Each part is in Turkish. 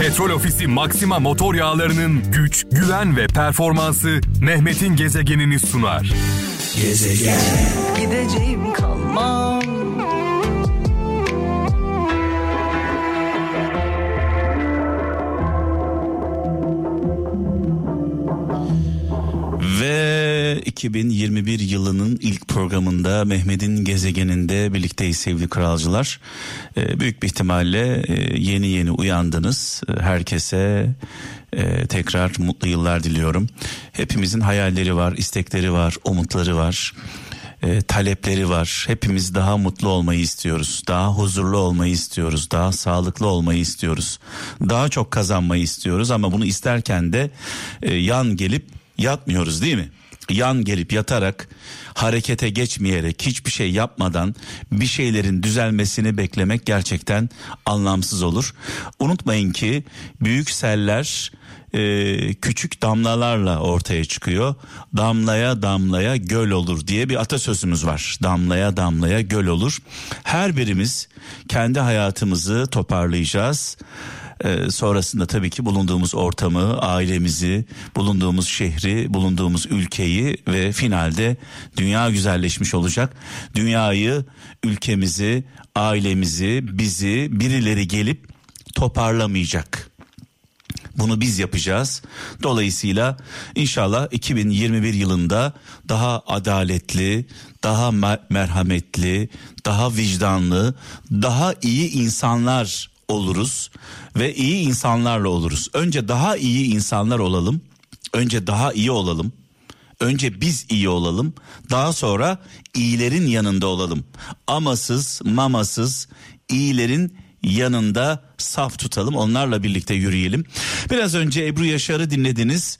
Petrol Ofisi Maxima motor yağlarının güç, güven ve performansı Mehmet'in gezegenini sunar. Gezegen. Gideceğim kalmam Ve 2021 yılının ilk programında Mehmet'in gezegeninde birlikteyiz sevgili kralcılar. Ee, büyük bir ihtimalle e, yeni yeni uyandınız. Ee, herkese e, tekrar mutlu yıllar diliyorum. Hepimizin hayalleri var, istekleri var, umutları var. e, talepleri var. Hepimiz daha mutlu olmayı istiyoruz. Daha huzurlu olmayı istiyoruz. Daha sağlıklı olmayı istiyoruz. Daha çok kazanmayı istiyoruz ama bunu isterken de e, yan gelip yatmıyoruz değil mi? Yan gelip yatarak harekete geçmeyerek hiçbir şey yapmadan bir şeylerin düzelmesini beklemek gerçekten anlamsız olur. Unutmayın ki büyük seller e, küçük damlalarla ortaya çıkıyor. Damlaya damlaya göl olur diye bir atasözümüz var. Damlaya damlaya göl olur. Her birimiz kendi hayatımızı toparlayacağız. Ee, sonrasında tabii ki bulunduğumuz ortamı, ailemizi, bulunduğumuz şehri, bulunduğumuz ülkeyi ve finalde dünya güzelleşmiş olacak. Dünyayı, ülkemizi, ailemizi, bizi birileri gelip toparlamayacak. Bunu biz yapacağız. Dolayısıyla inşallah 2021 yılında daha adaletli, daha mer- merhametli, daha vicdanlı, daha iyi insanlar oluruz ve iyi insanlarla oluruz. Önce daha iyi insanlar olalım. Önce daha iyi olalım. Önce biz iyi olalım. Daha sonra iyilerin yanında olalım. Amasız, mamasız, iyilerin yanında saf tutalım. Onlarla birlikte yürüyelim. Biraz önce Ebru Yaşar'ı dinlediniz.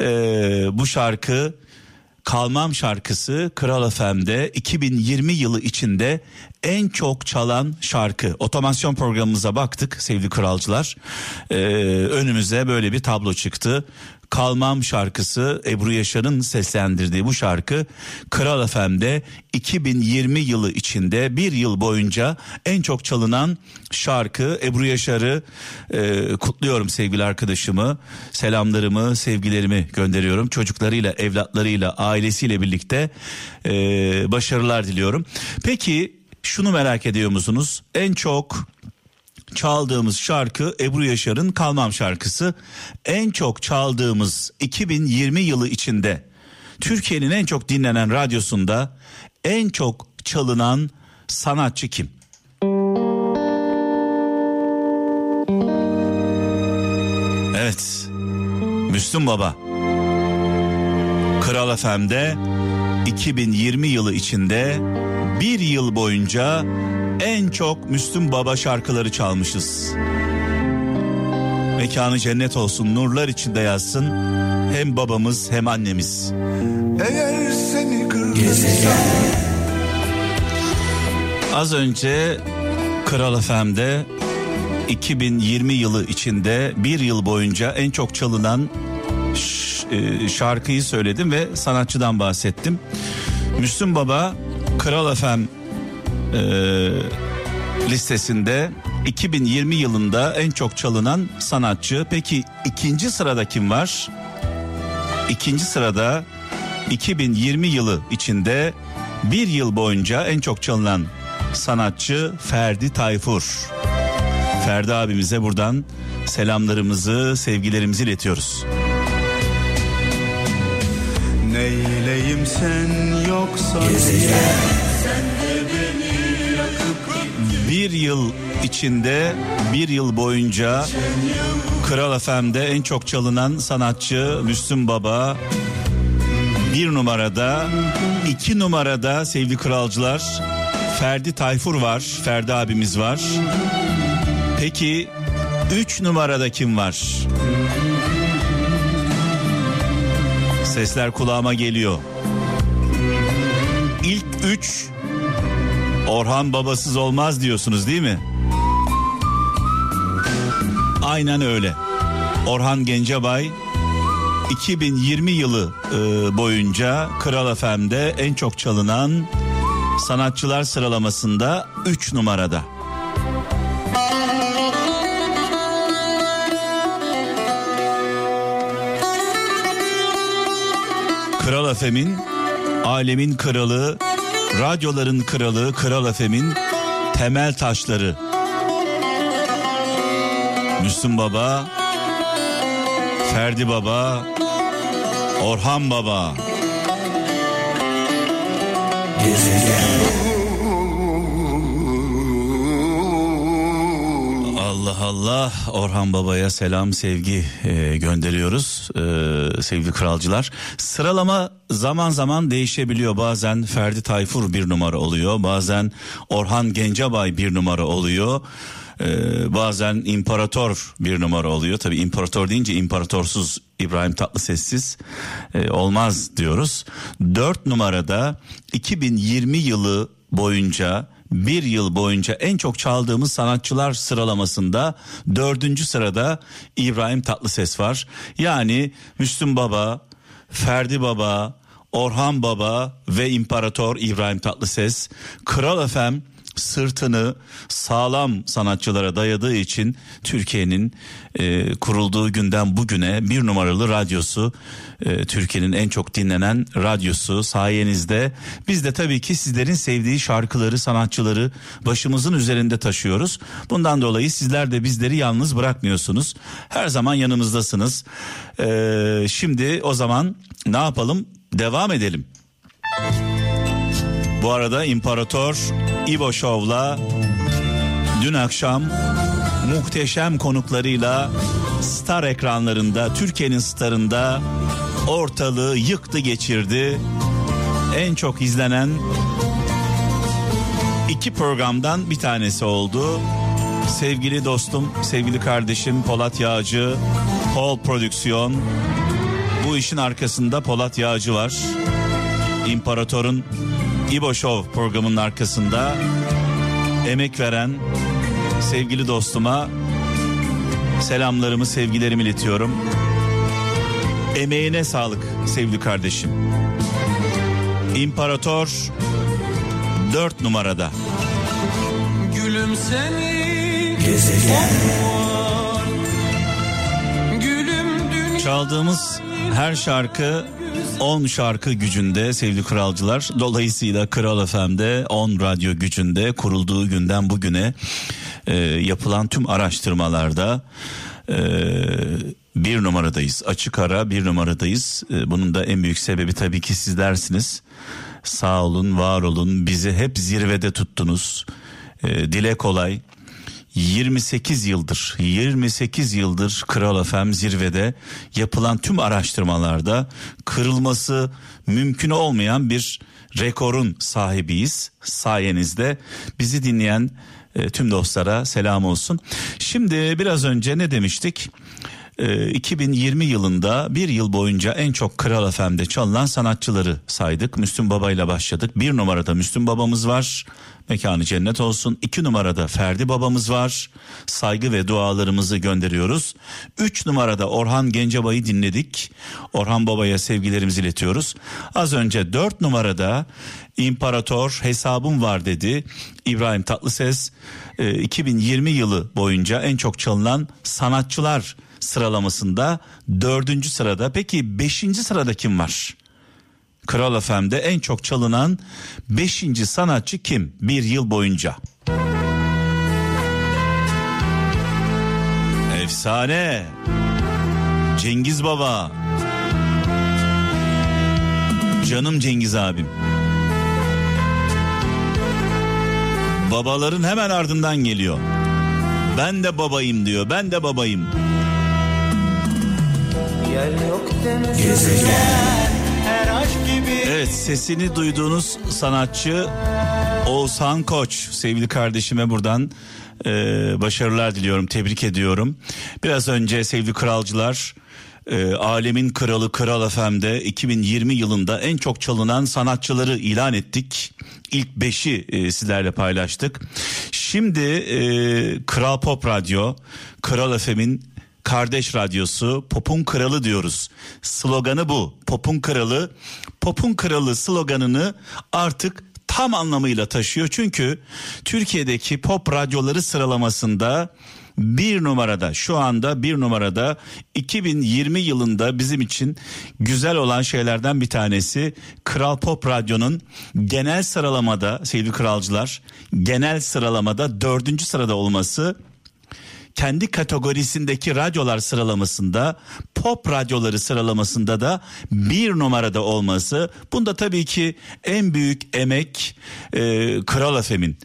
Ee, bu şarkı Kalmam şarkısı Kral FM'de 2020 yılı içinde en çok çalan şarkı. Otomasyon programımıza baktık sevgili kralcılar. Ee, önümüze böyle bir tablo çıktı. Kalmam şarkısı Ebru Yaşar'ın seslendirdiği bu şarkı Kral FM'de 2020 yılı içinde bir yıl boyunca en çok çalınan şarkı Ebru Yaşar'ı e, kutluyorum sevgili arkadaşımı selamlarımı sevgilerimi gönderiyorum çocuklarıyla evlatlarıyla ailesiyle birlikte e, başarılar diliyorum. Peki şunu merak ediyor musunuz en çok çaldığımız şarkı Ebru Yaşar'ın Kalmam şarkısı. En çok çaldığımız 2020 yılı içinde Türkiye'nin en çok dinlenen radyosunda en çok çalınan sanatçı kim? Evet. Müslüm Baba. Kral FM'de 2020 yılı içinde bir yıl boyunca en çok Müslüm Baba şarkıları çalmışız. Mekanı cennet olsun, nurlar içinde yazsın. Hem babamız hem annemiz. Eğer seni kırdıysam Az önce Kral FM'de 2020 yılı içinde bir yıl boyunca en çok çalınan e, şarkıyı söyledim ve sanatçıdan bahsettim. Müslüm Baba Kral FM e, listesinde 2020 yılında en çok çalınan sanatçı. Peki ikinci sırada kim var? İkinci sırada 2020 yılı içinde bir yıl boyunca en çok çalınan sanatçı Ferdi Tayfur. Ferdi abimize buradan selamlarımızı, sevgilerimizi iletiyoruz. Neyleyim sen yoksa Bir yıl içinde, bir yıl boyunca Kral FM'de en çok çalınan sanatçı Müslüm Baba. Bir numarada, iki numarada sevgili kralcılar Ferdi Tayfur var, Ferdi abimiz var. Peki üç numarada kim var? Sesler kulağıma geliyor. İlk üç Orhan babasız olmaz diyorsunuz değil mi? Aynen öyle. Orhan Gencebay 2020 yılı e, boyunca Kral FM'de en çok çalınan sanatçılar sıralamasında 3 numarada. Kral Efem'in alemin kralı radyoların kralı Kral Efem'in temel taşları. Müslüm Baba, Ferdi Baba, Orhan Baba. Allah Allah Orhan Baba'ya selam sevgi e, gönderiyoruz e, sevgili kralcılar. Sıralama zaman zaman değişebiliyor bazen Ferdi Tayfur bir numara oluyor bazen Orhan Gencebay bir numara oluyor. Ee, bazen imparator bir numara oluyor. Tabi imparator deyince imparatorsuz İbrahim Tatlıses'siz e, olmaz diyoruz. Dört numarada 2020 yılı boyunca bir yıl boyunca en çok çaldığımız sanatçılar sıralamasında dördüncü sırada İbrahim Tatlıses var. Yani Müslüm Baba, Ferdi Baba, Orhan Baba ve İmparator İbrahim Tatlıses, Kral Efem sırtını sağlam sanatçılara dayadığı için Türkiye'nin e, kurulduğu günden bugüne bir numaralı radyosu e, Türkiye'nin en çok dinlenen radyosu sayenizde biz de tabii ki sizlerin sevdiği şarkıları sanatçıları başımızın üzerinde taşıyoruz. Bundan dolayı sizler de bizleri yalnız bırakmıyorsunuz. Her zaman yanımızdasınız. E, şimdi o zaman ne yapalım? Devam edelim. Bu arada İmparator İbo Show'la dün akşam muhteşem konuklarıyla star ekranlarında Türkiye'nin starında ortalığı yıktı geçirdi. En çok izlenen iki programdan bir tanesi oldu. Sevgili dostum, sevgili kardeşim Polat Yağcı, Paul Prodüksiyon. Bu işin arkasında Polat Yağcı var. İmparator'un İbo Show programının arkasında emek veren sevgili dostuma selamlarımı, sevgilerimi iletiyorum. Emeğine sağlık sevgili kardeşim. İmparator 4 numarada. Gülüm seni Gezegen Gülüm dünya Çaldığımız her şarkı 10 şarkı gücünde sevgili kralcılar. Dolayısıyla Kral FM'de 10 radyo gücünde kurulduğu günden bugüne e, yapılan tüm araştırmalarda e, bir numaradayız. Açık ara bir numaradayız. E, bunun da en büyük sebebi tabii ki sizlersiniz. Sağ olun, var olun. Bizi hep zirvede tuttunuz. E, dile kolay. 28 yıldır 28 yıldır Kral FM zirvede yapılan tüm araştırmalarda kırılması mümkün olmayan bir rekorun sahibiyiz sayenizde bizi dinleyen e, tüm dostlara selam olsun. Şimdi biraz önce ne demiştik? E, 2020 yılında bir yıl boyunca en çok Kral FM'de çalınan sanatçıları saydık. Müslüm Baba ile başladık. Bir numarada Müslüm Babamız var. Mekanı cennet olsun. İki numarada Ferdi babamız var. Saygı ve dualarımızı gönderiyoruz. Üç numarada Orhan Gencebay'ı dinledik. Orhan babaya sevgilerimizi iletiyoruz. Az önce dört numarada İmparator hesabım var dedi. İbrahim Tatlıses 2020 yılı boyunca en çok çalınan sanatçılar sıralamasında dördüncü sırada. Peki beşinci sırada kim var? Kral FM'de en çok çalınan 5. sanatçı kim bir yıl boyunca? Efsane. Cengiz Baba. Canım Cengiz abim. Babaların hemen ardından geliyor. Ben de babayım diyor. Ben de babayım. Yer yok Gezegen Evet sesini duyduğunuz sanatçı Oğuzhan Koç sevgili kardeşime buradan e, başarılar diliyorum tebrik ediyorum. Biraz önce sevgili kralcılar e, alemin kralı Kral FM'de 2020 yılında en çok çalınan sanatçıları ilan ettik. İlk beşi e, sizlerle paylaştık. Şimdi e, Kral Pop Radyo Kral FM'in kardeş radyosu Pop'un Kralı diyoruz. Sloganı bu. Pop'un Kralı. Pop'un Kralı sloganını artık tam anlamıyla taşıyor. Çünkü Türkiye'deki pop radyoları sıralamasında bir numarada şu anda bir numarada 2020 yılında bizim için güzel olan şeylerden bir tanesi Kral Pop Radyo'nun genel sıralamada sevgili kralcılar genel sıralamada dördüncü sırada olması kendi kategorisindeki radyolar sıralamasında pop radyoları sıralamasında da bir numarada olması. Bunda tabii ki en büyük emek e, Kral Efem'in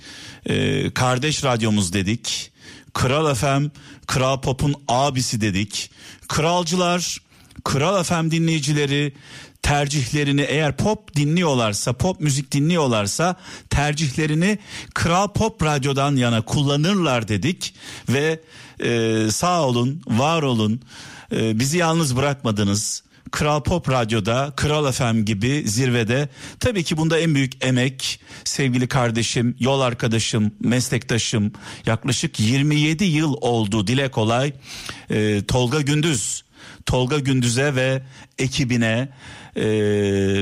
e, kardeş radyomuz dedik. Kral Efem Kral Pop'un abisi dedik. Kralcılar Kral Efem dinleyicileri tercihlerini eğer pop dinliyorlarsa pop müzik dinliyorlarsa tercihlerini Kral Pop Radyo'dan yana kullanırlar dedik. Ve e, sağ olun var olun e, bizi yalnız bırakmadınız. Kral Pop Radyo'da, Kral FM gibi zirvede. Tabii ki bunda en büyük emek sevgili kardeşim, yol arkadaşım, meslektaşım. Yaklaşık 27 yıl oldu dile kolay. Ee, Tolga Gündüz. Tolga Gündüz'e ve ekibine e,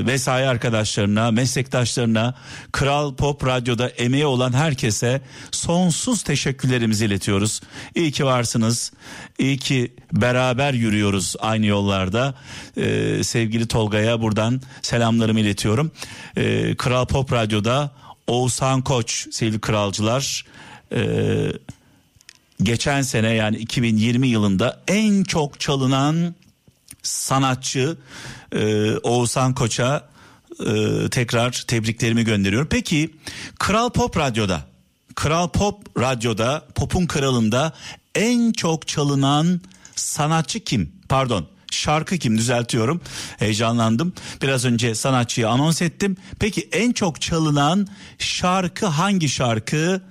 vesaire arkadaşlarına, meslektaşlarına, Kral Pop Radyo'da emeği olan herkese sonsuz teşekkürlerimizi iletiyoruz. İyi ki varsınız. İyi ki beraber yürüyoruz aynı yollarda. E, sevgili Tolga'ya buradan selamlarımı iletiyorum. E, Kral Pop Radyo'da Oğuzhan Koç sevgili kralcılar e, geçen sene yani 2020 yılında en çok çalınan sanatçı e, Oğuzhan Koç'a e, tekrar tebriklerimi gönderiyorum. Peki Kral Pop Radyo'da Kral Pop Radyo'da Pop'un kralında en çok çalınan sanatçı kim? Pardon şarkı kim? Düzeltiyorum. Heyecanlandım. Biraz önce sanatçıyı anons ettim. Peki en çok çalınan şarkı hangi şarkı?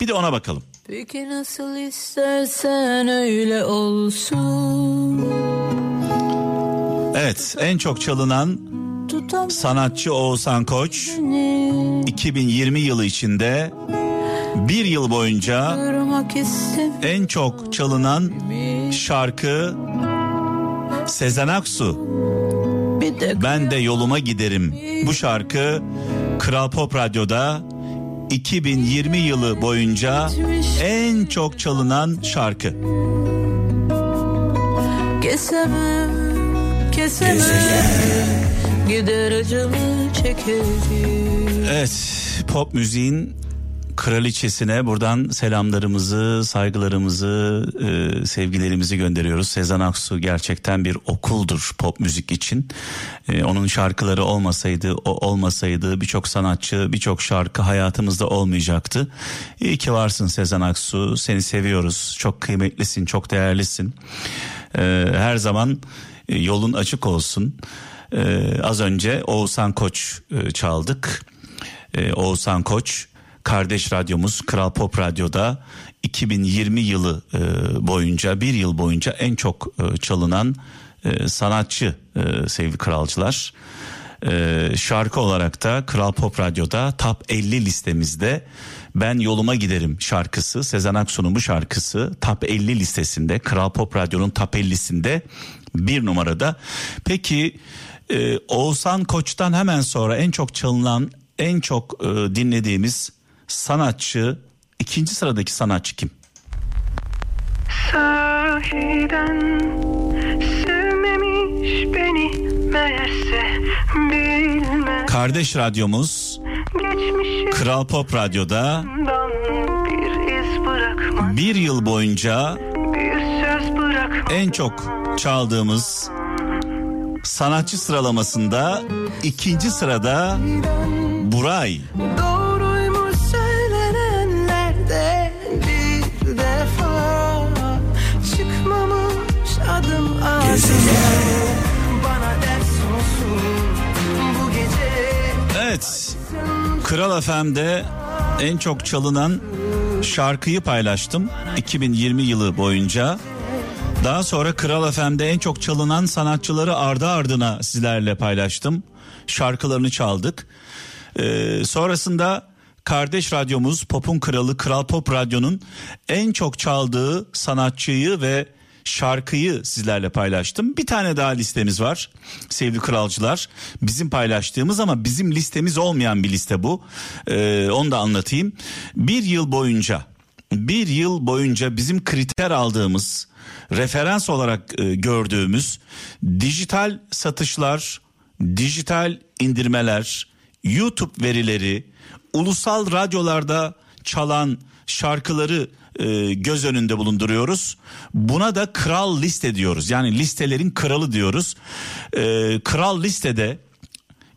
Bir de ona bakalım Peki nasıl istersen öyle olsun. Evet en çok çalınan sanatçı Oğuzhan Koç 2020 yılı içinde bir yıl boyunca en çok çalınan şarkı Sezen Aksu Ben de yoluma giderim. Bu şarkı Kral Pop Radyo'da 2020 yılı boyunca en çok çalınan şarkı. kesemem kesemem gider acımı çekerim. Evet, pop müziğin kraliçesine buradan selamlarımızı, saygılarımızı, e, sevgilerimizi gönderiyoruz. Sezen Aksu gerçekten bir okuldur pop müzik için. E, onun şarkıları olmasaydı, o olmasaydı birçok sanatçı, birçok şarkı hayatımızda olmayacaktı. İyi ki varsın Sezen Aksu. Seni seviyoruz. Çok kıymetlisin, çok değerlisin. E, her zaman e, yolun açık olsun. E, az önce Oğuzhan Koç e, çaldık. E, Oğuzhan Koç kardeş radyomuz Kral Pop Radyo'da 2020 yılı e, boyunca bir yıl boyunca en çok e, çalınan e, sanatçı e, sevgili kralcılar. E, şarkı olarak da Kral Pop Radyo'da Top 50 listemizde Ben Yoluma Giderim şarkısı Sezen Aksu'nun bu şarkısı Top 50 listesinde Kral Pop Radyo'nun Top 50'sinde bir numarada. Peki e, Oğuzhan Koç'tan hemen sonra en çok çalınan en çok e, dinlediğimiz sanatçı ikinci sıradaki sanatçı kim? Sahiden sevmemiş beni meğerse bilmem Kardeş radyomuz geçmişimden Kral Pop Radyo'da bir bir yıl boyunca bir en çok çaldığımız sanatçı sıralamasında ikinci sırada Buray. Doğruymuş adım ağzıma. Bana ders olsun bu gece Evet. Kral FM'de en çok çalınan şarkıyı paylaştım 2020 yılı boyunca. Daha sonra Kral FM'de en çok çalınan sanatçıları ardı ardına sizlerle paylaştım. Şarkılarını çaldık. Ee, sonrasında kardeş radyomuz Pop'un Kralı Kral Pop Radyo'nun en çok çaldığı sanatçıyı ve şarkıyı sizlerle paylaştım. Bir tane daha listemiz var sevgili kralcılar. Bizim paylaştığımız ama bizim listemiz olmayan bir liste bu. Ee, onu da anlatayım. Bir yıl boyunca bir yıl boyunca bizim kriter aldığımız, referans olarak e, gördüğümüz dijital satışlar, dijital indirmeler, YouTube verileri, ulusal radyolarda çalan şarkıları e, göz önünde bulunduruyoruz. Buna da kral liste diyoruz. Yani listelerin kralı diyoruz. E, kral listede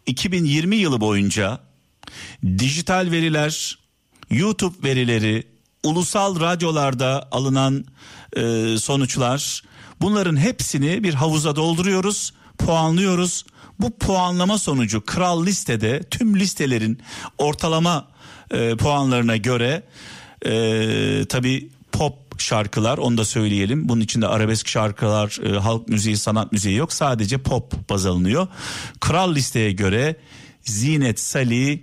2020 yılı boyunca dijital veriler, YouTube verileri, ulusal radyolarda alınan e, sonuçlar bunların hepsini bir havuza dolduruyoruz, puanlıyoruz. Bu puanlama sonucu kral listede tüm listelerin ortalama e, puanlarına göre e, tabi pop şarkılar onu da söyleyelim. Bunun içinde arabesk şarkılar, e, halk müziği, sanat müziği yok. Sadece pop baz alınıyor. Kral listeye göre Zinet Salih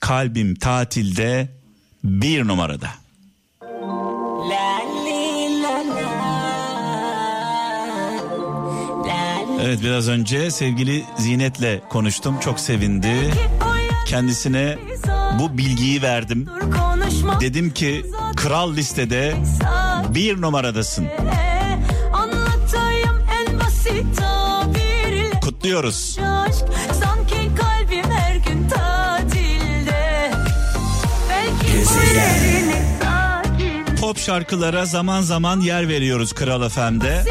kalbim tatilde bir numarada. Evet biraz önce sevgili Zinet'le konuştum. Çok sevindi. Kendisine bu bilgiyi verdim. Dedim ki kral listede bir numaradasın. Kutluyoruz. Sanki kalbim her gün tatilde Belki Pop şarkılara zaman zaman yer veriyoruz Kral FM'de.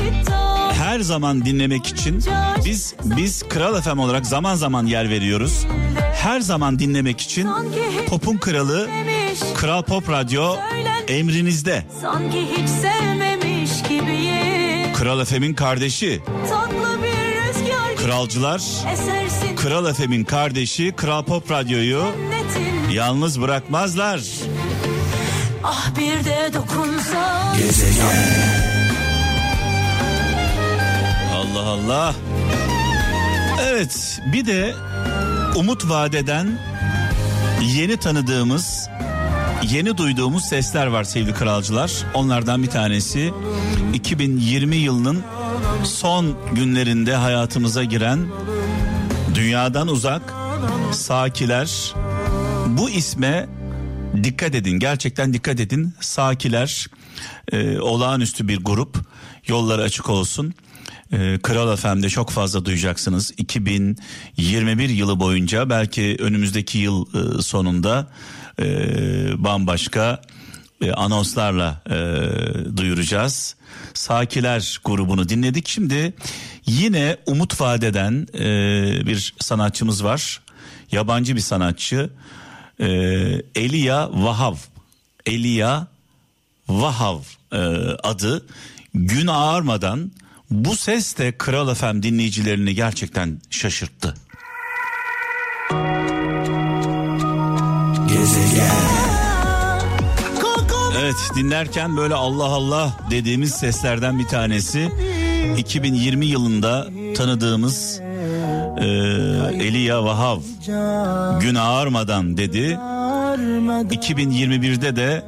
Her zaman dinlemek için biz biz Kral FM olarak zaman zaman yer veriyoruz. Her zaman dinlemek için Pop'un kralı Kral Pop Radyo emrinizde. Sanki hiç sevmemiş gibiyim. Kral FM'in kardeşi. Kralcılar. esersin. Kral FM'in kardeşi Kral Pop Radyo'yu cennetin yalnız bırakmazlar. Ah bir de dokunsan Allah Allah. Evet bir de umut vadeden yeni tanıdığımız yeni duyduğumuz sesler var sevgili kralcılar. Onlardan bir tanesi 2020 yılının son günlerinde hayatımıza giren dünyadan uzak sakiler. Bu isme dikkat edin gerçekten dikkat edin. Sakiler e, olağanüstü bir grup. Yolları açık olsun. E, Kral FM'de çok fazla duyacaksınız. 2021 yılı boyunca belki önümüzdeki yıl e, sonunda e, bambaşka e, anonslarla e, duyuracağız. Sakiler grubunu dinledik. Şimdi yine umut vadeden e, bir sanatçımız var. Yabancı bir sanatçı. E, Elia Vahav. Elia Vahav e, adı. Gün ağarmadan bu ses de Kral FM dinleyicilerini gerçekten şaşırttı. Evet dinlerken böyle Allah Allah dediğimiz seslerden bir tanesi 2020 yılında tanıdığımız e, Elia Vahav gün ağarmadan dedi. 2021'de de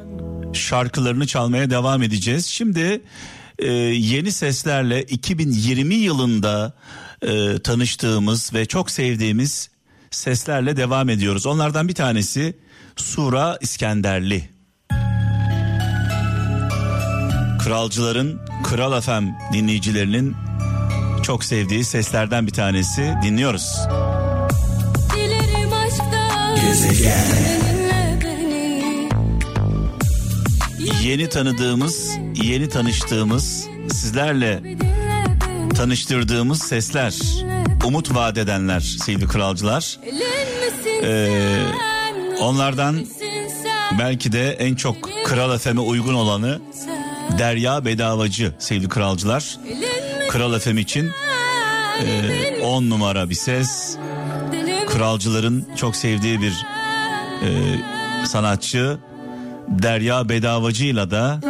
şarkılarını çalmaya devam edeceğiz. Şimdi e, yeni seslerle 2020 yılında e, tanıştığımız ve çok sevdiğimiz seslerle devam ediyoruz. Onlardan bir tanesi Sura İskenderli. Kralcıların Kral FM dinleyicilerinin çok sevdiği seslerden bir tanesi dinliyoruz. Beni Yeni tanıdığımız, yeni tanıştığımız, sizlerle tanıştırdığımız sesler. Umut vaat edenler sevgili kralcılar. Ee, Onlardan belki de en çok Kral FM'e uygun olanı Derya Bedavacı sevgili kralcılar. Kral FM için sen 10 numara bir ses. Kralcıların çok sevdiği bir e, sanatçı Derya Bedavacı'yla da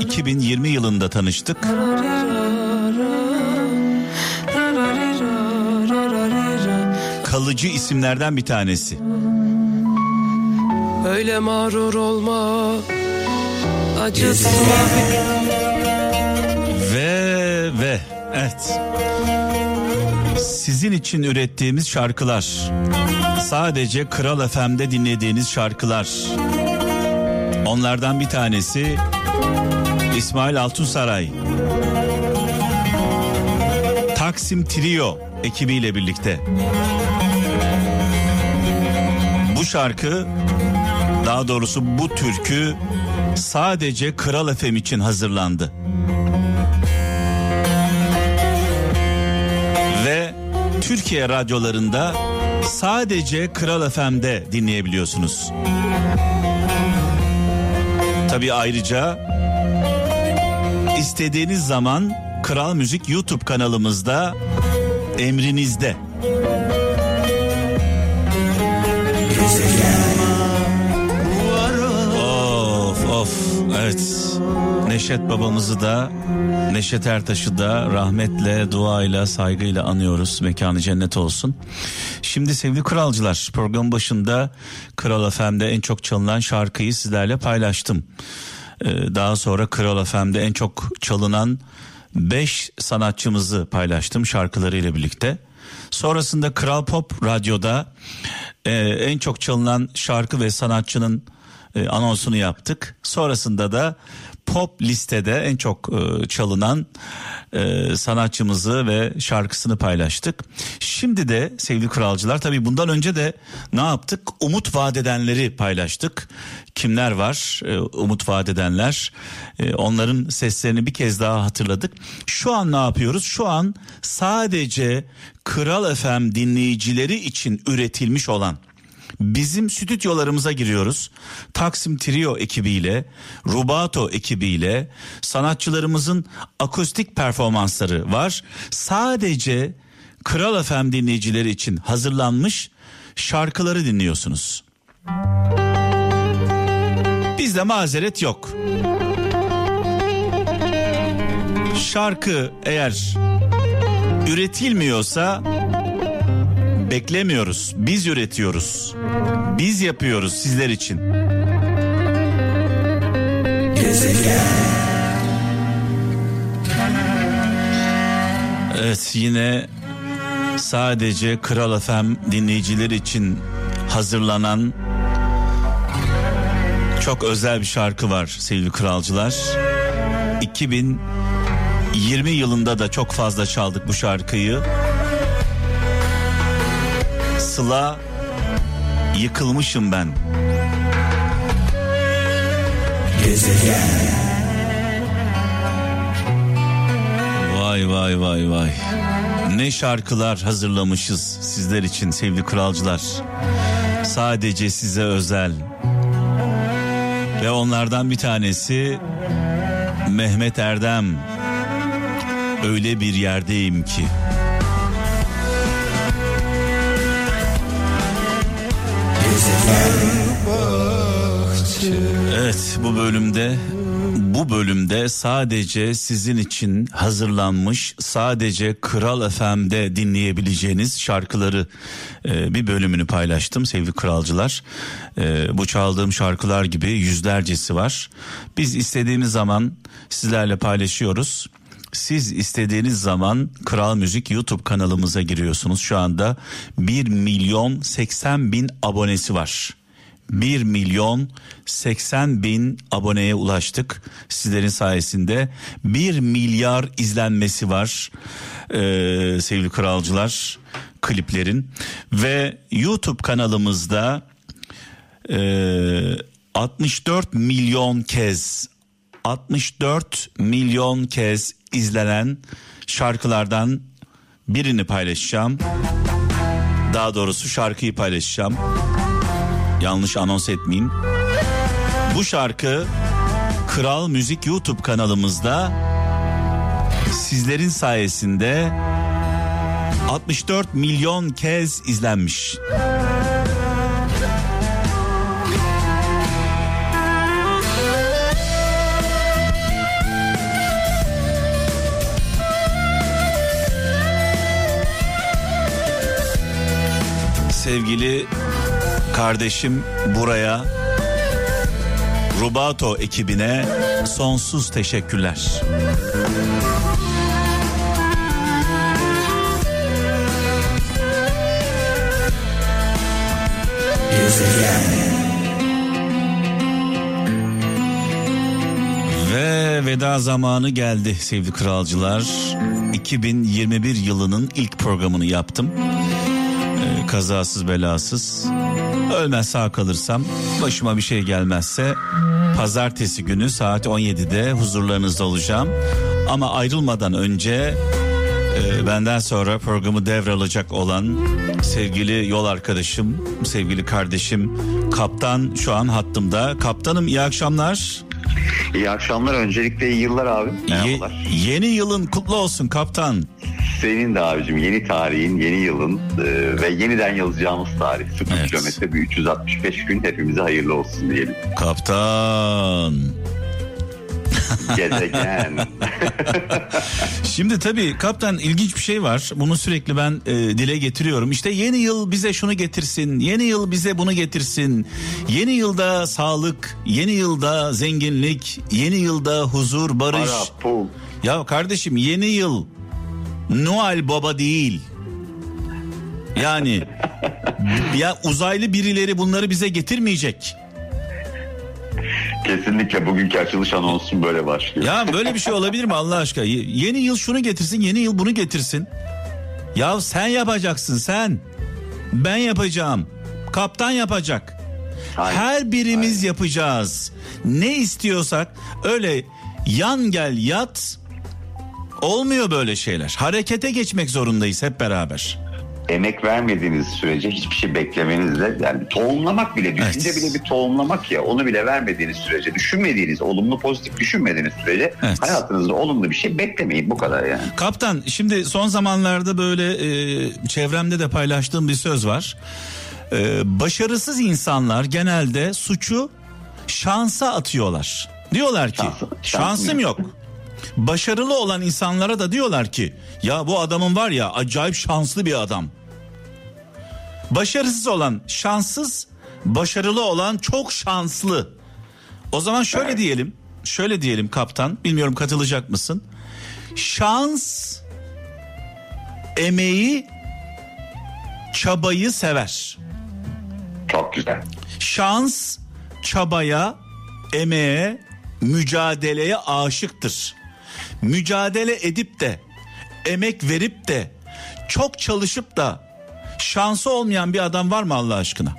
2020 yılında tanıştık. Kalıcı isimlerden bir tanesi. Öyle mağrur olma Acıtma Ve ve evet. Sizin için ürettiğimiz şarkılar. Sadece Kral FM'de dinlediğiniz şarkılar. Onlardan bir tanesi İsmail Altunsaray. Taksim Trio ekibiyle birlikte. Bu şarkı daha doğrusu bu türkü sadece Kral FM için hazırlandı. Ve Türkiye radyolarında sadece Kral FM'de dinleyebiliyorsunuz. Tabi ayrıca istediğiniz zaman Kral Müzik YouTube kanalımızda emrinizde. Of evet Neşet babamızı da Neşet Ertaş'ı da rahmetle, duayla, saygıyla anıyoruz. Mekanı cennet olsun. Şimdi sevgili kralcılar program başında Kral FM'de en çok çalınan şarkıyı sizlerle paylaştım. Ee, daha sonra Kral FM'de en çok çalınan 5 sanatçımızı paylaştım şarkılarıyla birlikte. Sonrasında Kral Pop Radyo'da e, en çok çalınan şarkı ve sanatçının e, anonsunu yaptık. Sonrasında da pop listede en çok e, çalınan e, sanatçımızı ve şarkısını paylaştık. Şimdi de sevgili kralcılar tabii bundan önce de ne yaptık? Umut vadedenleri paylaştık. Kimler var? E, umut vadedenler. E, onların seslerini bir kez daha hatırladık. Şu an ne yapıyoruz? Şu an sadece Kral FM dinleyicileri için üretilmiş olan bizim stüdyolarımıza giriyoruz. Taksim Trio ekibiyle, Rubato ekibiyle sanatçılarımızın akustik performansları var. Sadece Kral FM dinleyicileri için hazırlanmış şarkıları dinliyorsunuz. Bizde mazeret yok. Şarkı eğer üretilmiyorsa beklemiyoruz. Biz üretiyoruz. Biz yapıyoruz sizler için. Evet yine sadece Kral FM dinleyicileri için hazırlanan çok özel bir şarkı var sevgili kralcılar. 2020 yılında da çok fazla çaldık bu şarkıyı. Sıla yıkılmışım ben. Vay vay vay vay. Ne şarkılar hazırlamışız sizler için sevgili kralcılar. Sadece size özel. Ve onlardan bir tanesi Mehmet Erdem. Öyle bir yerdeyim ki. Evet bu bölümde bu bölümde sadece sizin için hazırlanmış sadece Kral FM'de dinleyebileceğiniz şarkıları e, bir bölümünü paylaştım sevgili kralcılar. E, bu çaldığım şarkılar gibi yüzlercesi var. Biz istediğimiz zaman sizlerle paylaşıyoruz. Siz istediğiniz zaman Kral Müzik YouTube kanalımıza giriyorsunuz. Şu anda 1 milyon 80 bin abonesi var. 1 milyon 80 bin aboneye ulaştık sizlerin sayesinde 1 milyar izlenmesi var ee, sevgili kralcılar kliplerin ve YouTube kanalımızda e, 64 milyon kez 64 milyon kez izlenen şarkılardan birini paylaşacağım. Daha doğrusu şarkıyı paylaşacağım. Yanlış anons etmeyeyim. Bu şarkı Kral Müzik YouTube kanalımızda sizlerin sayesinde 64 milyon kez izlenmiş. Sevgili kardeşim buraya Rubato ekibine sonsuz teşekkürler. veda zamanı geldi sevgili kralcılar. 2021 yılının ilk programını yaptım. Kazasız belasız. Ölmez sağ kalırsam başıma bir şey gelmezse pazartesi günü saat 17'de huzurlarınızda olacağım. Ama ayrılmadan önce e, benden sonra programı devralacak olan sevgili yol arkadaşım, sevgili kardeşim Kaptan şu an hattımda. Kaptanım iyi akşamlar. İyi akşamlar. Öncelikle iyi yıllar abi. Ye- Merhabalar. yeni yılın kutlu olsun kaptan. Senin de abicim yeni tarihin, yeni yılın e, ve yeniden yazacağımız tarih. 0 Evet. kilometre bir 365 gün hepimize hayırlı olsun diyelim. Kaptan. Gezegen. Şimdi tabii kaptan ilginç bir şey var. Bunu sürekli ben e, dile getiriyorum. İşte yeni yıl bize şunu getirsin. Yeni yıl bize bunu getirsin. Yeni yılda sağlık, yeni yılda zenginlik, yeni yılda huzur, barış. Para, pul. Ya kardeşim yeni yıl Noel Baba değil. Yani ya uzaylı birileri bunları bize getirmeyecek. Kesinlikle bugünkü açılış anonsun böyle başlıyor. Ya böyle bir şey olabilir mi Allah aşkına? Yeni yıl şunu getirsin, yeni yıl bunu getirsin. Ya sen yapacaksın sen. Ben yapacağım. Kaptan yapacak. Hayır, Her birimiz yapacağız. Ne istiyorsak öyle yan gel yat olmuyor böyle şeyler. Harekete geçmek zorundayız hep beraber. Emek vermediğiniz sürece hiçbir şey beklemenizle yani tohumlamak bile, düşünce Evet. bile bir tohumlamak ya. Onu bile vermediğiniz sürece, düşünmediğiniz, olumlu pozitif düşünmediğiniz sürece Evet. hayatınızda olumlu bir şey beklemeyin. Bu kadar yani. Kaptan şimdi son zamanlarda böyle e, çevremde de paylaştığım bir söz var. E, başarısız insanlar genelde suçu şansa atıyorlar. Diyorlar ki Şansı- şansım şansım yok. Başarılı olan insanlara da diyorlar ki ya bu adamın var ya acayip şanslı bir adam. Başarısız olan şanssız, başarılı olan çok şanslı. O zaman şöyle diyelim, şöyle diyelim kaptan, bilmiyorum katılacak mısın? Şans emeği çabayı sever. Çok güzel. Şans çabaya, emeğe, mücadeleye aşıktır. Mücadele edip de emek verip de çok çalışıp da şansı olmayan bir adam var mı Allah aşkına?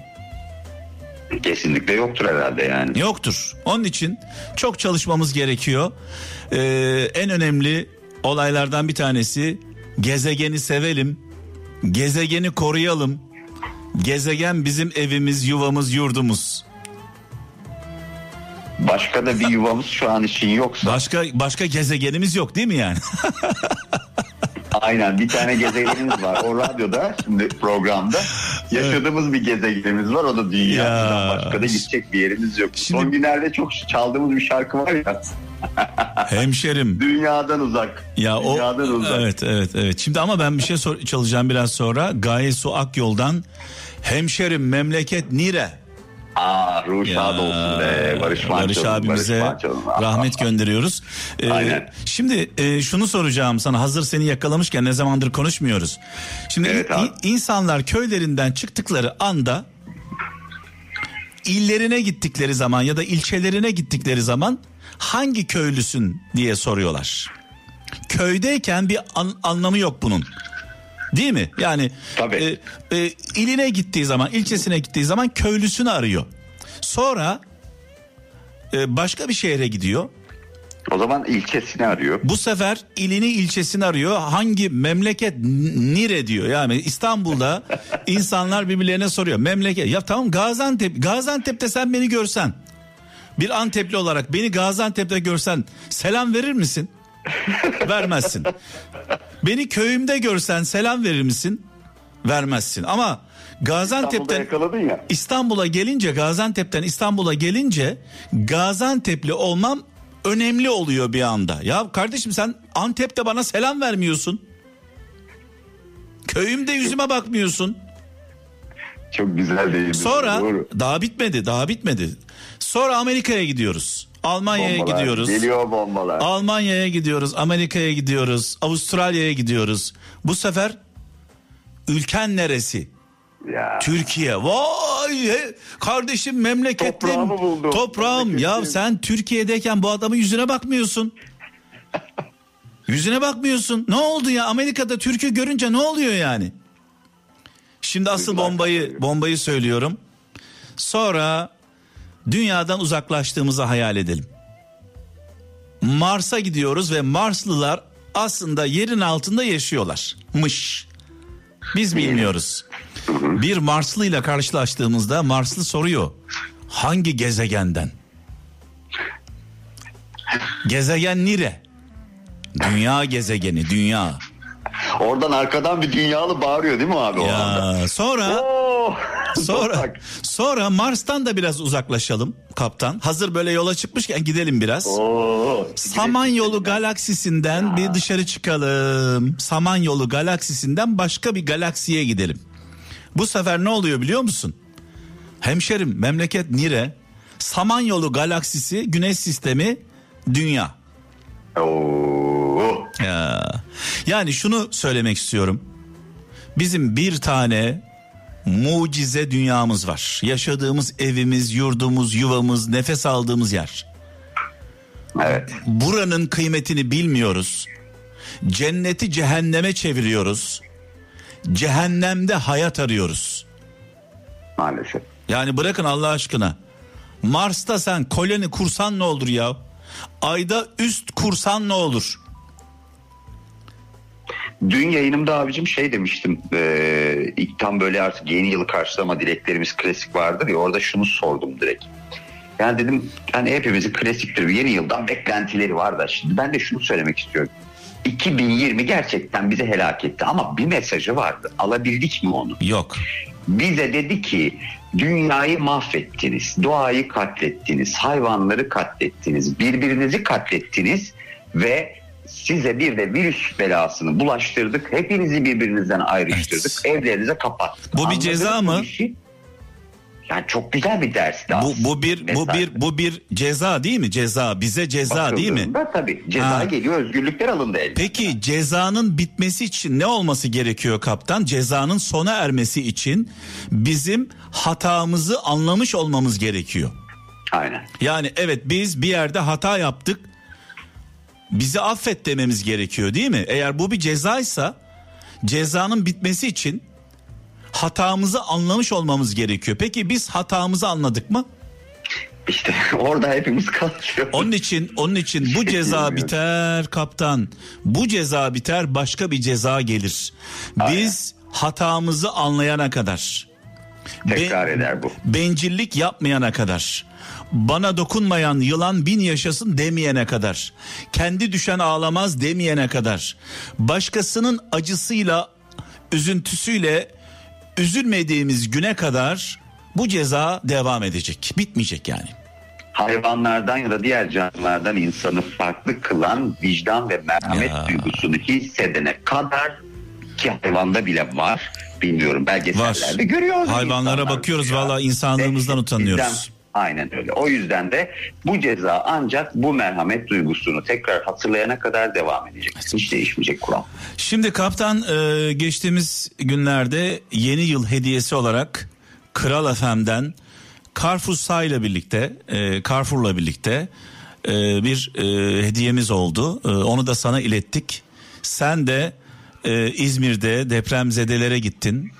Kesinlikle yoktur herhalde yani. Yoktur. Onun için çok çalışmamız gerekiyor. Ee, en önemli olaylardan bir tanesi gezegeni sevelim. Gezegeni koruyalım. Gezegen bizim evimiz, yuvamız, yurdumuz. Başka da bir yuvamız şu an için yoksa Başka başka gezegenimiz yok değil mi yani? aynen bir tane gezegenimiz var. O radyoda şimdi programda yaşadığımız bir gezegenimiz var. O da dünya. Ya. Başka da gidecek bir yerimiz yok. Şimdi- Son günlerde çok çaldığımız bir şarkı var ya. Hemşerim. Dünyadan uzak. Ya o Dünyadan uzak. evet evet evet. Şimdi ama ben bir şey sor- çalacağım biraz sonra. Gaye Su Akyol'dan Hemşerim memleket nire? Aa ruh şad olsun be. Barış Manço'nun. Barış abimize. Ah, rahmet ah, gönderiyoruz. Ee, Aynen. Şimdi e, şunu soracağım sana hazır seni yakalamışken ne zamandır konuşmuyoruz. Şimdi Evet in- abi. insanlar köylerinden çıktıkları anda illerine gittikleri zaman ya da ilçelerine gittikleri zaman hangi köylüsün diye soruyorlar. Köydeyken bir an- anlamı yok bunun. Değil mi? Yani Tabii. e, e, iline gittiği zaman, ilçesine gittiği zaman köylüsünü arıyor. Sonra e, başka bir şehre gidiyor. O zaman ilçesini arıyor. Bu sefer ilini ilçesini arıyor. Hangi memleket nire diyor. Yani İstanbul'da insanlar birbirlerine soruyor. Memleket. Ya tamam Gaziantep. Gaziantep'te sen beni görsen. Bir Antepli olarak beni Gaziantep'te görsen selam verir misin? Vermezsin. Beni köyümde görsen selam verir misin? Vermezsin. Ama Gaziantep'ten ya. İstanbul'a gelince Gaziantep'ten İstanbul'a gelince Gaziantep'li olmam önemli oluyor bir anda. Ya kardeşim sen Antep'te bana selam vermiyorsun. Köyümde yüzüme bakmıyorsun. Çok güzel değil mi? Sonra Doğru. daha bitmedi, daha bitmedi. Sonra Amerika'ya gidiyoruz. Almanya'ya Bombalar, gidiyoruz. Geliyor bombalar. Almanya'ya gidiyoruz, Amerika'ya gidiyoruz, Avustralya'ya gidiyoruz. Bu sefer ülken neresi? ya. Türkiye. Vay kardeşim memleketim. Toprağımı buldum. Toprağım. Ya sen Türkiye'deyken bu adamın yüzüne bakmıyorsun. Yüzüne bakmıyorsun. Ne oldu ya Amerika'da Türk'ü görünce ne oluyor yani? Şimdi asıl bombayı bombayı söylüyorum. Sonra dünyadan uzaklaştığımızı hayal edelim. Mars'a gidiyoruz ve Marslılar aslında yerin altında yaşıyorlarmış. Biz bilmiyoruz. Bir Marslı ile karşılaştığımızda Marslı soruyor. Hangi gezegenden? Gezegen nire? Dünya gezegeni, dünya. Oradan arkadan bir dünyalı bağırıyor değil mi abi o anda? Ya sonra Oo! sonra sonra Mars'tan da biraz uzaklaşalım kaptan. Hazır böyle yola çıkmışken gidelim biraz. Oo. Samanyolu galaksisinden bir dışarı çıkalım. Samanyolu galaksisinden başka bir galaksiye gidelim. Bu sefer ne oluyor biliyor musun? Hemşerim memleket nire? Samanyolu galaksisi güneş sistemi dünya. Oo. Ya. Yani şunu söylemek istiyorum. Bizim bir tane mucize dünyamız var. Yaşadığımız evimiz, yurdumuz, yuvamız, nefes aldığımız yer. Evet. Buranın kıymetini bilmiyoruz. Cenneti cehenneme çeviriyoruz. Cehennemde hayat arıyoruz. Maalesef. Yani bırakın Allah aşkına. Mars'ta sen koloni kursan ne olur ya? Ayda üst kursan ne olur? Dün yayınımda abicim şey demiştim. E, ilk tam böyle artık yeni yılı karşılama dileklerimiz klasik vardır ya orada şunu sordum direkt. Yani dedim hani hepimizin klasiktir yeni yıldan beklentileri var da şimdi ben de şunu söylemek istiyorum. 2020 gerçekten bizi helak etti ama bir mesajı vardı. Alabildik mi onu? Yok. Bize dedi ki dünyayı mahvettiniz, doğayı katlettiniz, hayvanları katlettiniz, birbirinizi katlettiniz ve size bir de virüs belasını bulaştırdık. Hepinizi birbirinizden ayrıştırdık. Evlerinize kapattık. Bu bir Anladınız ceza mı işi? Yani çok güzel bir dersti Bu bu bir bu Mesaj. bir bu bir ceza değil mi? Ceza bize ceza değil mi? Bakıldığında Tabii ceza Ha. geliyor özgürlükler alındı elde. Peki cezanın bitmesi için ne olması gerekiyor kaptan? Cezanın sona ermesi için bizim hatamızı anlamış olmamız gerekiyor. Aynen. Yani evet biz bir yerde hata yaptık. Bizi affet dememiz gerekiyor değil mi? Eğer bu bir cezaysa cezanın bitmesi için hatamızı anlamış olmamız gerekiyor. Peki biz hatamızı anladık mı? İşte orada hepimiz kalıyoruz. Onun için onun için bu ceza biter kaptan. Bu ceza biter başka bir ceza gelir. Biz hatamızı anlayana kadar. Tekrar Ben- eder bu. Bencillik yapmayana kadar. Bana dokunmayan yılan bin yaşasın demeyene kadar. Kendi düşen ağlamaz demeyene kadar. Başkasının acısıyla, üzüntüsüyle üzülmediğimiz güne kadar bu ceza devam edecek. Bitmeyecek yani. hayvanlardan ya da diğer canlılardan insanı farklı kılan vicdan ve merhamet Ya. duygusunu hissedene kadar ki hayvanda bile var. Bilmiyorum belgesellerde Var. görüyoruz. Hayvanlara insanlar bakıyoruz, ya. valla insanlığımızdan Ve utanıyoruz. Aynen öyle. O yüzden de bu ceza ancak bu merhamet duygusunu tekrar hatırlayana kadar devam edecek. Hiç değişmeyecek kural. Şimdi kaptan e, geçtiğimiz günlerde yeni yıl hediyesi olarak Kral FM'den Carrefour ile birlikte, e, Carrefour'la birlikte e, bir hediyemiz oldu. Onu da sana ilettik. Sen de İzmir'de depremzedelere gittin.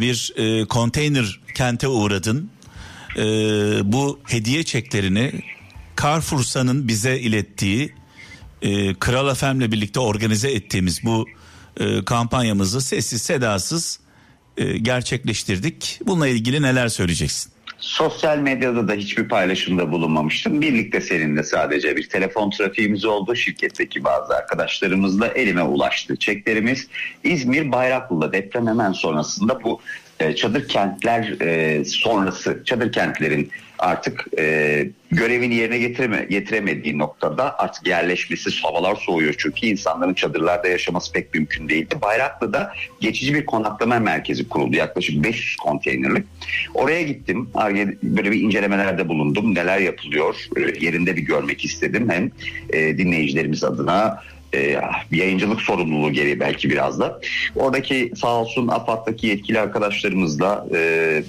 Bir konteyner kente uğradın. E, bu hediye çeklerini Carrefour'sanın bize ilettiği e, Kral FM'le birlikte organize ettiğimiz bu e, kampanyamızı sessiz sedasız e, gerçekleştirdik. Bununla ilgili neler söyleyeceksin? Sosyal medyada da hiçbir paylaşımda bulunmamıştım. Birlikte seninle sadece bir telefon trafiğimiz oldu. Şirketteki bazı arkadaşlarımızla elime ulaştı çeklerimiz. İzmir Bayraklı'da deprem hemen sonrasında bu e, çadır kentler e, sonrası çadır kentlerin artık e, görevini yerine getireme, getiremediği noktada artık yerleşmesi havalar soğuyor. Çünkü insanların çadırlarda yaşaması pek mümkün değildi. Bayraklı'da geçici bir konaklama merkezi kuruldu. Yaklaşık 500 konteynerlik. Oraya gittim. Böyle bir incelemelerde bulundum. Neler yapılıyor? Yerinde bir görmek istedim. Hem dinleyicilerimiz adına e, yayıncılık sorumluluğu gereği belki biraz da. Oradaki sağ olsun AFAD'daki yetkili arkadaşlarımızla e,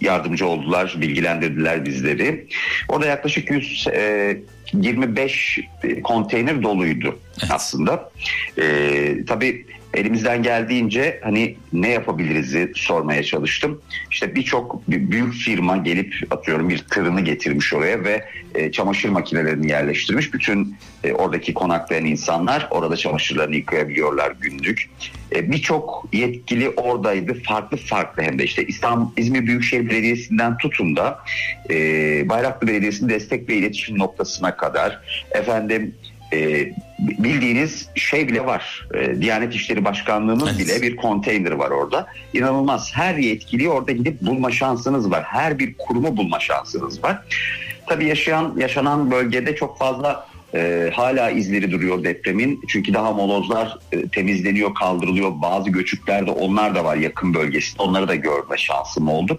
yardımcı oldular, bilgilendirdiler bizleri. Orada yaklaşık 100 e, 25 konteyner doluydu aslında. Ee, tabii elimizden geldiğince hani ne yapabiliriz'i sormaya çalıştım. İşte birçok bir büyük firma gelip atıyorum bir tırını getirmiş oraya ve e, çamaşır makinelerini yerleştirmiş. Bütün e, oradaki konaklayan insanlar orada çamaşırlarını yıkayabiliyorlar günlük. E, birçok yetkili oradaydı. Farklı farklı hem de işte İstanbul, İzmir Büyükşehir Belediyesi'nden tutun da e, Bayraklı Belediyesi'nin destek ve iletişim noktasına kadar efendim e, bildiğiniz şey bile var. E, Diyanet İşleri Başkanlığı'nın Evet. bile bir konteyner var orada. İnanılmaz. Her yetkiliyi orada gidip bulma şansınız var. Her bir kurumu bulma şansınız var. Tabii yaşayan yaşanan bölgede çok fazla e, hala izleri duruyor depremin. Çünkü daha molozlar e, temizleniyor, kaldırılıyor. Bazı göçükler de onlar da var yakın bölgesinde. Onları da görme şansım oldu.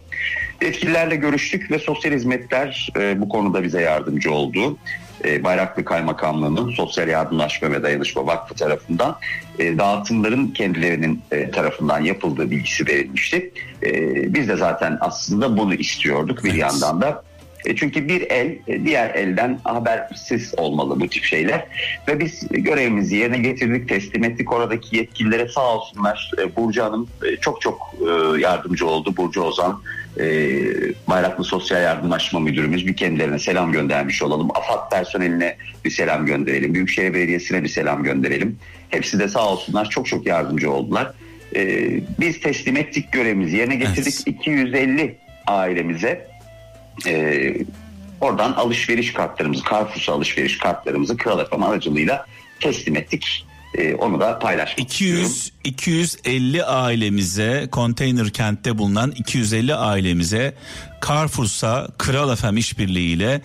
Yetkililerle görüştük ve sosyal hizmetler e, bu konuda bize yardımcı oldu. E, Bayraklı Kaymakamlığı'nın Sosyal Yardımlaşma ve Dayanışma Vakfı tarafından e, dağıtımların kendilerinin e, tarafından yapıldığı bilgisi verilmişti. E, biz de zaten aslında bunu istiyorduk bir Evet. yandan da. E, Çünkü bir el diğer elden habersiz olmalı bu tip şeyler. Ve biz görevimizi yerine getirdik, teslim ettik. Oradaki yetkililere sağ olsunlar. E, Burcu Hanım e, çok çok e, yardımcı oldu. Burcu Ozan, e, Bayraklı Sosyal Yardımlaşma Müdürümüz bir kendilerine selam göndermiş olalım. AFAD personeline bir selam gönderelim. Büyükşehir Belediyesi'ne bir selam gönderelim. Hepsi de sağ olsunlar çok çok yardımcı oldular. E, biz teslim ettik görevimizi yerine getirdik. Evet. 250 ailemize e, oradan alışveriş kartlarımızı, Carrefour'sa alışveriş kartlarımızı Kral FM aracılığıyla teslim ettik. E, onu da paylaşmak istiyorum. 200 250 ailemize konteyner kentte bulunan 250 ailemize Carrefour'sa Kral FM işbirliğiyle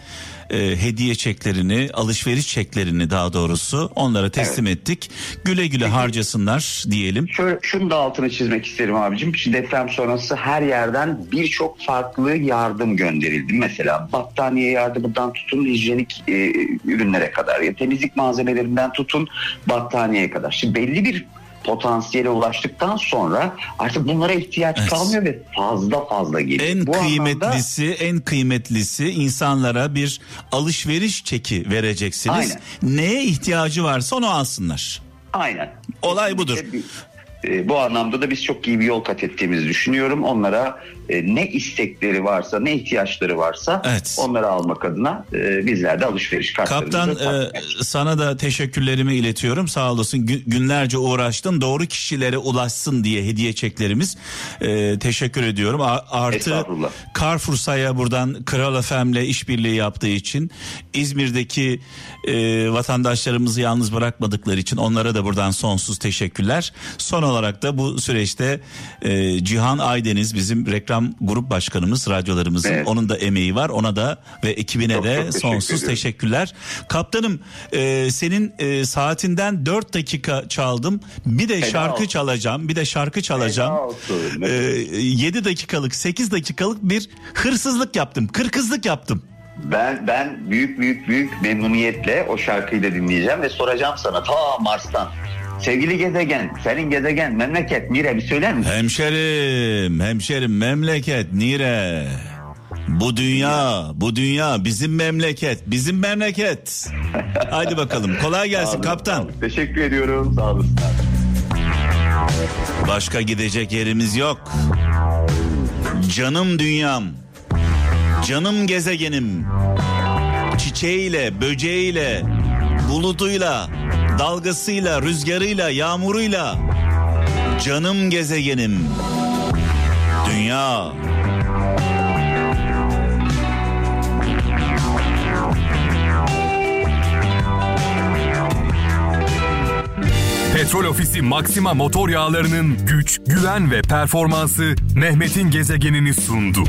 e, hediye çeklerini, alışveriş çeklerini daha doğrusu onlara teslim ettik. Güle güle harcasınlar diyelim. Şöyle, şunu da altını çizmek isterim abicim. Şimdi deprem sonrası her yerden birçok farklı yardım gönderildi. Mesela battaniye yardımından tutun hijyenik e, ürünlere kadar ya temizlik malzemelerinden tutun battaniyeye kadar. Şimdi belli bir potansiyele ulaştıktan sonra artık bunlara ihtiyaç Evet. kalmıyor ve fazla fazla geliyor. En Bu anlamda- kıymetlisi, en kıymetlisi insanlara bir alışveriş çeki vereceksiniz. Aynen. Neye ihtiyacı varsa onu alsınlar. Aynen. Olay budur. E, bu anlamda da biz çok iyi bir yol kat ettiğimizi düşünüyorum. Onlara e, ne istekleri varsa, ne ihtiyaçları varsa Evet. onları almak adına e, bizler de alışveriş kartlarımızı Kaptan e, sana da teşekkürlerimi iletiyorum. Sağ olasın. Gü- günlerce uğraştın. Doğru kişilere ulaşsın diye hediye çeklerimiz. E, teşekkür ediyorum. A- artı Estağfurullah. Carrefour'sa'ya buradan Kral FM'le işbirliği yaptığı için İzmir'deki e, vatandaşlarımızı yalnız bırakmadıkları için onlara da buradan sonsuz teşekkürler. Son olarak da bu süreçte e, Cihan Aydeniz bizim reklam grup başkanımız radyolarımızın Evet. onun da emeği var. Ona da ve ekibine Çok de çok teşekkür sonsuz ediyorum. teşekkürler. Kaptanım e, senin e, saatinden 4 dakika çaldım. Bir de Fena şarkı olsun. çalacağım. Bir de şarkı çalacağım. E, 7 dakikalık 8 dakikalık bir hırsızlık yaptım. Kırkızlık yaptım. Ben ben büyük büyük büyük memnuniyetle o şarkıyı da dinleyeceğim ve soracağım sana ta Mars'tan. Sevgili gezegen, senin gezegen, memleket, Mire bir söyler misin? Hemşerim, hemşerim memleket nire? Bu dünya, bu dünya bizim memleket, bizim memleket. Haydi bakalım. Kolay gelsin olun, kaptan. Teşekkür ediyorum. Sağ olasın. Başka gidecek yerimiz yok. Canım dünyam. Canım gezegenim. Çiçeğiyle, böceğiyle, bulutuyla, dalgasıyla, rüzgarıyla, yağmuruyla. Canım gezegenim. Dünya. Petrol Ofisi Maxima motor yağlarının güç, güven ve performansı Mehmet'in gezegenini sundu.